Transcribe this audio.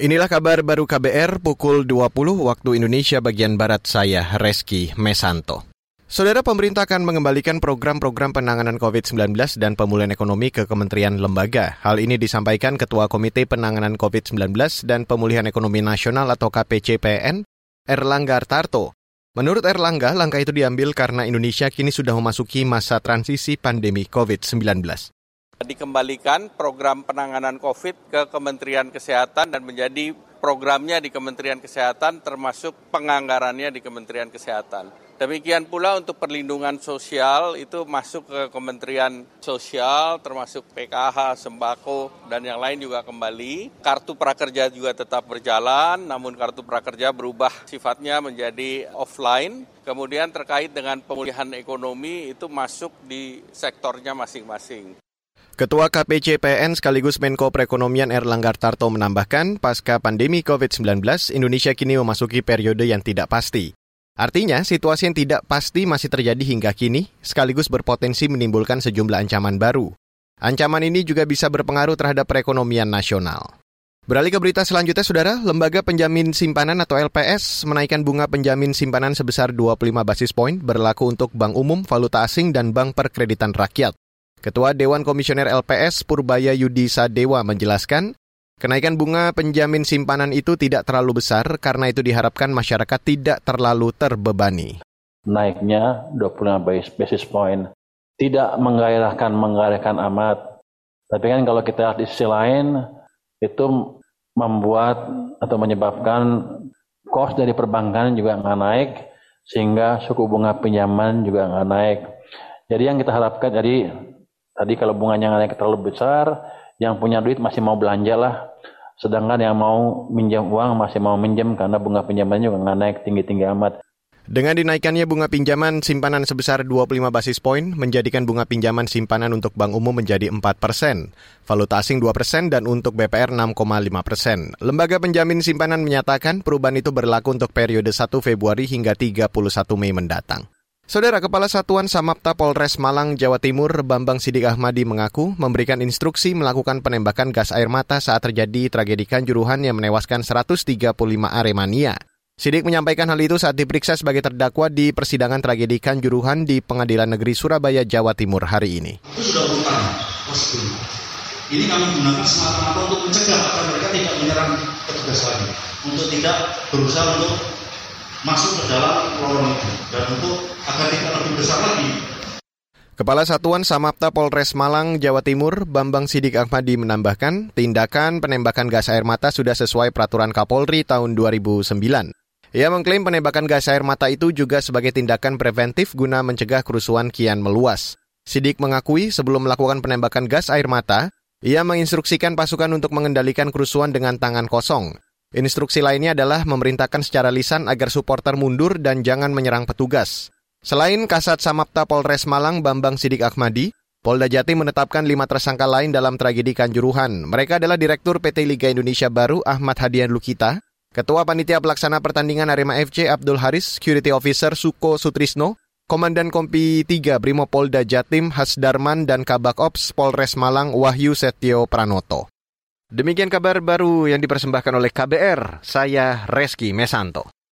Inilah kabar baru KBR pukul 20 waktu Indonesia bagian Barat saya, Reski Mesanto. Saudara pemerintah akan mengembalikan program-program penanganan COVID-19 dan pemulihan ekonomi ke kementerian lembaga. Hal ini disampaikan Ketua Komite Penanganan COVID-19 dan Pemulihan Ekonomi Nasional atau KPCPN, Erlangga Artarto. Menurut Erlangga, langkah itu diambil karena Indonesia kini sudah memasuki masa transisi pandemi COVID-19 dikembalikan program penanganan COVID ke Kementerian Kesehatan dan menjadi programnya di Kementerian Kesehatan termasuk penganggarannya di Kementerian Kesehatan. Demikian pula untuk perlindungan sosial itu masuk ke Kementerian Sosial termasuk PKH, sembako dan yang lain juga kembali. Kartu prakerja juga tetap berjalan namun kartu prakerja berubah sifatnya menjadi offline. Kemudian terkait dengan pemulihan ekonomi itu masuk di sektornya masing-masing. Ketua KPCPN sekaligus Menko Perekonomian Erlangga Tarto menambahkan, pasca pandemi COVID-19, Indonesia kini memasuki periode yang tidak pasti. Artinya, situasi yang tidak pasti masih terjadi hingga kini, sekaligus berpotensi menimbulkan sejumlah ancaman baru. Ancaman ini juga bisa berpengaruh terhadap perekonomian nasional. Beralih ke berita selanjutnya, Saudara, Lembaga Penjamin Simpanan atau LPS menaikkan bunga penjamin simpanan sebesar 25 basis poin berlaku untuk Bank Umum, Valuta Asing, dan Bank Perkreditan Rakyat. Ketua Dewan Komisioner LPS Purbaya Yudi Sadewa menjelaskan, kenaikan bunga penjamin simpanan itu tidak terlalu besar karena itu diharapkan masyarakat tidak terlalu terbebani. Naiknya 25 basis point tidak menggairahkan menggairahkan amat. Tapi kan kalau kita lihat di sisi lain itu membuat atau menyebabkan cost dari perbankan juga nggak naik sehingga suku bunga pinjaman juga nggak naik. Jadi yang kita harapkan jadi Tadi kalau bunganya naik terlalu besar, yang punya duit masih mau belanja lah. Sedangkan yang mau minjam uang masih mau minjam karena bunga pinjamannya juga nggak naik tinggi-tinggi amat. Dengan dinaikannya bunga pinjaman simpanan sebesar 25 basis poin, menjadikan bunga pinjaman simpanan untuk bank umum menjadi 4 persen, valuta asing 2 persen, dan untuk BPR 6,5 persen. Lembaga penjamin simpanan menyatakan perubahan itu berlaku untuk periode 1 Februari hingga 31 Mei mendatang. Saudara Kepala Satuan Samapta Polres Malang, Jawa Timur, Bambang Sidik Ahmadi mengaku memberikan instruksi melakukan penembakan gas air mata saat terjadi tragedi Kanjuruhan yang menewaskan 135 Aremania. Sidik menyampaikan hal itu saat diperiksa sebagai terdakwa di persidangan tragedi Kanjuruhan di Pengadilan Negeri Surabaya, Jawa Timur hari ini. Itu sudah utang. Ini kami gunakan semata-mata untuk mencegah agar mereka tidak menyerang petugas lagi. Untuk tidak berusaha untuk masuk ke dalam lorong itu. Dan untuk agar tidak lebih besar lagi. Kepala Satuan Samapta Polres Malang, Jawa Timur, Bambang Sidik Ahmadi menambahkan, tindakan penembakan gas air mata sudah sesuai peraturan Kapolri tahun 2009. Ia mengklaim penembakan gas air mata itu juga sebagai tindakan preventif guna mencegah kerusuhan kian meluas. Sidik mengakui sebelum melakukan penembakan gas air mata, ia menginstruksikan pasukan untuk mengendalikan kerusuhan dengan tangan kosong. Instruksi lainnya adalah memerintahkan secara lisan agar supporter mundur dan jangan menyerang petugas. Selain Kasat Samapta Polres Malang Bambang Sidik Ahmadi, Polda Jatim menetapkan lima tersangka lain dalam tragedi Kanjuruhan. Mereka adalah Direktur PT Liga Indonesia Baru Ahmad Hadian Lukita, Ketua Panitia Pelaksana Pertandingan Arema FC Abdul Haris, Security Officer Suko Sutrisno, Komandan Kompi 3 Brimo Polda Jatim Hasdarman dan Kabak Ops Polres Malang Wahyu Setio Pranoto. Demikian kabar baru yang dipersembahkan oleh KBR, saya Reski Mesanto.